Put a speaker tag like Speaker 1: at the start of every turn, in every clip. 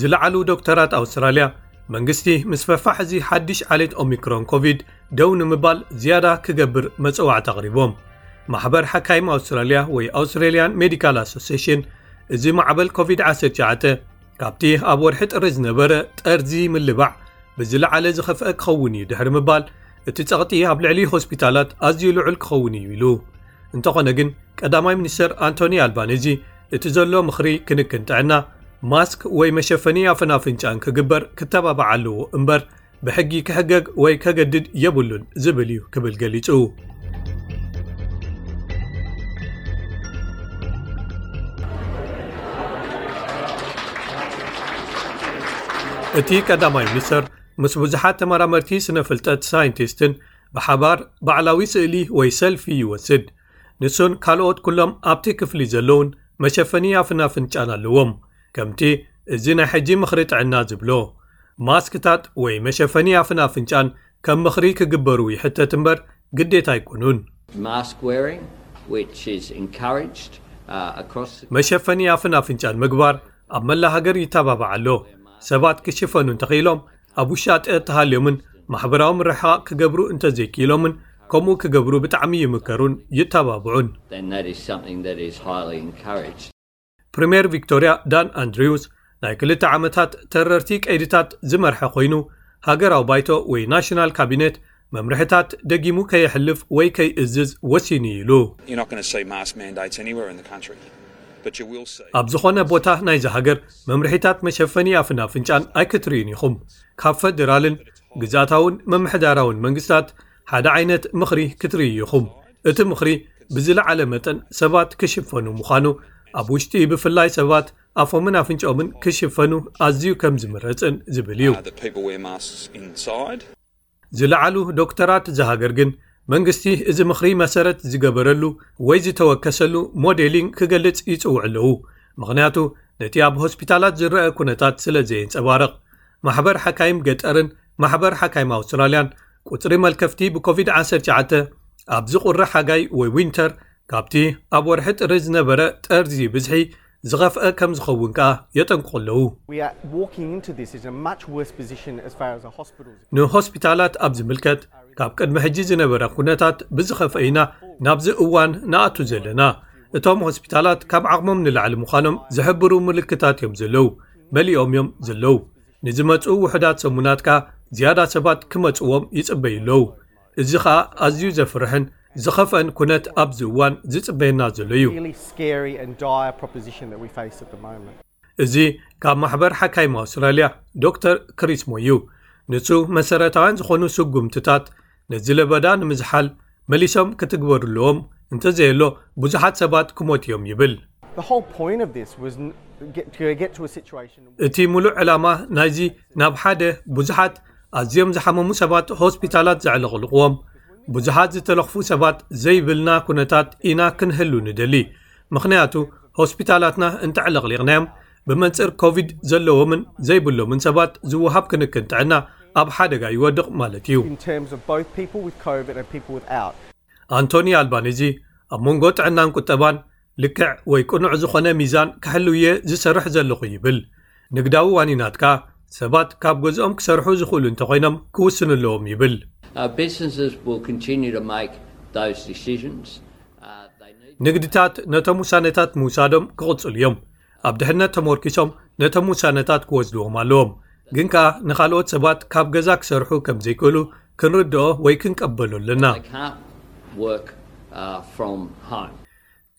Speaker 1: ዝለዓሉ ዶክተራት ኣውስትራልያ መንግስቲ ምስ ፈፋሕ እዚ ሓድሽ ዓሌት ኦሚክሮን ኮቪድ ደው ንምባል ዝያዳ ክገብር መጸዋዕታ ኣቕሪቦም። ማሕበር ሓካይም ኣውስትራልያ ወይ ኣውስትራልያን ሜዲካል ኣሶሴሽን እዚ ማዕበል ኮቪድ-19 ካብቲ ኣብ ወርሒ ጥሪ ዝነበረ ጠርዚ ምልባዕ ብዝለዓለ ዝኸፍአ ክኸውን እዩ ድሕሪ ምባል እቲ ጸቕጢ ኣብ ልዕሊ ሆስፒታላት ኣዝዩ ልዑል ክኸውን እዩ ኢሉ እንተኾነ ግን ቀዳማይ ሚኒስተር ኣንቶኒ ኣልባነዚ እቲ ዘሎ ምኽሪ ክንክን ጥዕና ማስክ ወይ መሸፈኒ ኣፈናፍንጫን ክግበር ክተባባዕ ኣለዎ እምበር ብሕጊ ክሕገግ ወይ ከገድድ የብሉን ዝብል እዩ ክብል ገሊጹ። እቲ ቀዳማይ ሚኒስተር ምስ ብዙሓት ተመራመርቲ ስነ ፍልጠት ሳይንቲስትን ብሓባር ባዕላዊ ስእሊ ወይ ሰልፊ ይወስድ ንሱን ካልኦት ኩሎም ኣብቲ ክፍሊ ዘለዉን መሸፈኒ ኣፍናፍንጫን ኣለዎም ከምቲ እዚ ናይ ሕጂ ምኽሪ ጥዕና ዝብሎ፣ ማስክታት ወይ መሸፈኒ ኣፍን ኣፍንጫን ከም ምኽሪ ክግበሩ ይሕተት እምበር ግዴታ ኣይኮኑን። Mask wearing which is encouraged across the። መሸፈኒ ኣፍን ኣፍንጫን ምግባር ኣብ መላእ ሃገር ይተባባዕ ኣሎ። ሰባት ክሽፈኑ እንተኽኢሎም፣ ኣብ ውሻጠ እንተሃልዮምን ማሕበራዊ ምርሕቓቕ ክገብሩ እንተዘይክኢሎምን ከምኡ ክገብሩ ብጣዕሚ ይምከሩን ይተባብዑን። then that is something that is highly encouraged። ፕሪምየር ቪክቶርያ ዳን ኣንድሪውስ ናይ ክልተ ዓመታት ተረርቲ ቀይድታት ዝመርሐ ኮይኑ ሃገራዊ ባይቶ ወይ ናሽናል ካቢኔት መምርሕታት ደጊሙ ከየሕልፍ ወይ ከይእዝዝ ወሲኑ ኢሉ ኣብ ዝኾነ ቦታ ናይዚ ሃገር መምርሒታት መሸፈኒ ኣፍን ኣፍንጫን ኣይክትርእዩን ኢኹም ካብ ፈደራልን ግዛታውን መምሕዳራውን መንግስታት ሓደ ዓይነት ምኽሪ ክትርእዩ ኢኹም። እቲ ምኽሪ ብዝለዓለ መጠን ሰባት ክሽፈኑ ምዃኑ፣ ኣብ ውሽጢ ብፍላይ ሰባት ኣፎምን ኣፍንጫኦምን ክሽፈኑ ኣዝዩ ከም ዝምረጽን ዝብል እዩ። ዝለዓሉ ዶክተራት እዛ ሃገር ግን መንግስቲ እዚ ምኽሪ መሰረት ዝገበረሉ ወይ ዝተወከሰሉ ሞዴሊንግ ክገልጽ ይጽውዑ ኣለዉ፣ ምኽንያቱ ነቲ ኣብ ሆስፒታላት ዝረኣ ኩነታት ስለ ዘየንጸባርቕ። ማሕበር ሓካይም ገጠርን ማሕበር ሓካይም ኣውስትራልያን ቁጽሪ መልከፍቲ ብኮቪድ ዓሰርተ ትሽዓተ ኣብዚ ቁሪ ሓጋይ ወይ ዊንተር ካብቲ ኣብ ወርሒ ጥሪ ዝነበረ ጠርዚ ብዝሒ ዝኸፍኣ ከም ዝኸውን ከኣ የጠንቅቑ ኣለዉ። ንሆስፒታላት ኣብ ዝምልከት ካብ ቅድሚ ሕጂ ዝነበረ ኩነታት ብዝኸፍኣ ኢና ናብዚ እዋን ንኣቱ ዘለና። እቶም ሆስፒታላት ካብ ዓቕሞም ንላዕሊ ምዃኖም ዝሕብሩ ምልክታት እዮም ዘለዉ። መሊኦም እዮም ዘለዉ ንዝመጽኡ ውሑዳት ሰሙናት ከኣ ዝያዳ ሰባት ክመጽዎም ይጽበዩ ኣለዉ እዚ ኸኣ ኣዝዩ ዘፍርሕን ዝኸፍአን ኩነት ኣብዚ እዋን ዝጽበየና ዘሎ እዩ። እዚ ካብ ማሕበር ሓካይም ኣውስትራልያ ዶክተር ክሪስ ሞይ እዩ ንሱ መሰረታውያን ዝኾኑ ስጉምትታት ነዚ ለበዳ ንምዝሓል መሊሶም ክትግበሩለዎም እንተዘየሎ ብዙሓት ሰባት ክሞት እዮም ይብል። እቲ ምሉእ ዕላማ ናይዚ ናብ ሓደ ብዙሓት ኣዝዮም ዝሓመሙ ሰባት ሆስፒታላት ዘዕለቕልቕዎም ብዙሓት ዝተለኽፉ ሰባት ዘይብልና ኩነታት ኢና ክንህሉ ንደሊ ምኽንያቱ ሆስፒታላትና እንተዕለቕሊቕናዮም ብመንጽር ኮቪድ ዘለዎምን ዘይብሎምን ሰባት ዝወሃብ ክንክን ጥዕና ኣብ ሓደጋ ይወድቕ ማለት እዩ። ኣንቶኒ ኣልባኒዚ ኣብ መንጎ ጥዕናን ቁጠባን ልክዕ ወይ ቅኑዕ ዝኾነ ሚዛን ክሕሉ እየ ዝሰርሕ ዘለኹ ይብል። ንግዳዊ ዋኒናት ከኣ ሰባት ካብ ገዝኦም ክሰርሑ ዝኽእሉ እንተኾይኖም ክውስኑ ኣለዎም ይብል። ንግድታት ነቶም ውሳነታት ምውሳዶም ክቕጽሉ እዮም። ኣብ ድሕነት ተሞርኪሶም ነቶም ውሳነታት ክወስድዎም ኣለዎም ግን ከኣ ንኻልኦት ሰባት ካብ ገዛ ክሰርሑ ከም ዘይክእሉ ክንርድኦ ወይ ክንቀበሎ ኣለና።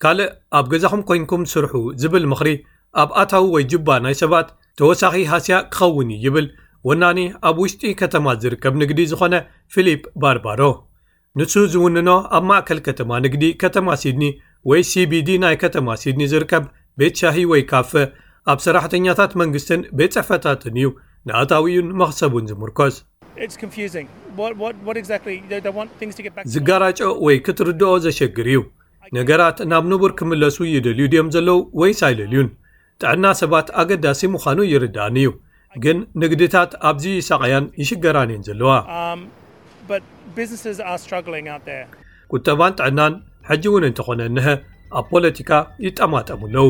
Speaker 1: ካልእ ኣብ ገዛኹም ኮይንኩም ስርሑ ዝብል ምኽሪ ኣብ ኣታዊ ወይ ጅባ ናይ ሰባት ተወሳኺ ሃስያ ክኸውን እዩ ይብል ወናኒ ኣብ ውሽጢ ከተማ ዝርከብ ንግዲ ዝኾነ ፊሊፕ ባርባሮ። ንሱ ዝውንኖ ኣብ ማእከል ከተማ ንግዲ ከተማ ሲድኒ ወይ ሲቢዲ ናይ ከተማ ሲድኒ ዝርከብ ቤት ሻሂ ወይ ካፈ፣ ኣብ ሰራሕተኛታት መንግስትን ቤት ጽሕፈታትን እዩ ንኣታዊኡን መኽሰቡን ዝምርኮስ። ዝጋራጮ ወይ ክትርድኦ ዘሸግር እዩ። ነገራት ናብ ንቡር ክምለሱ ይደልዩ ድዮም ዘለዉ ወይስ ኣይደልዩን? ጥዕና ሰባት ኣገዳሲ ምዃኑ ይርድኣኒ እዩ፣ ግን ንግድታት ኣብዚ ይሳቐያን ይሽገራን እየን ዘለዋ። ቁጠባን ጥዕናን ሕጂ እውን እንተዀነ እነሀ ኣብ ፖለቲካ ይጠማጠሙ ኣለዉ።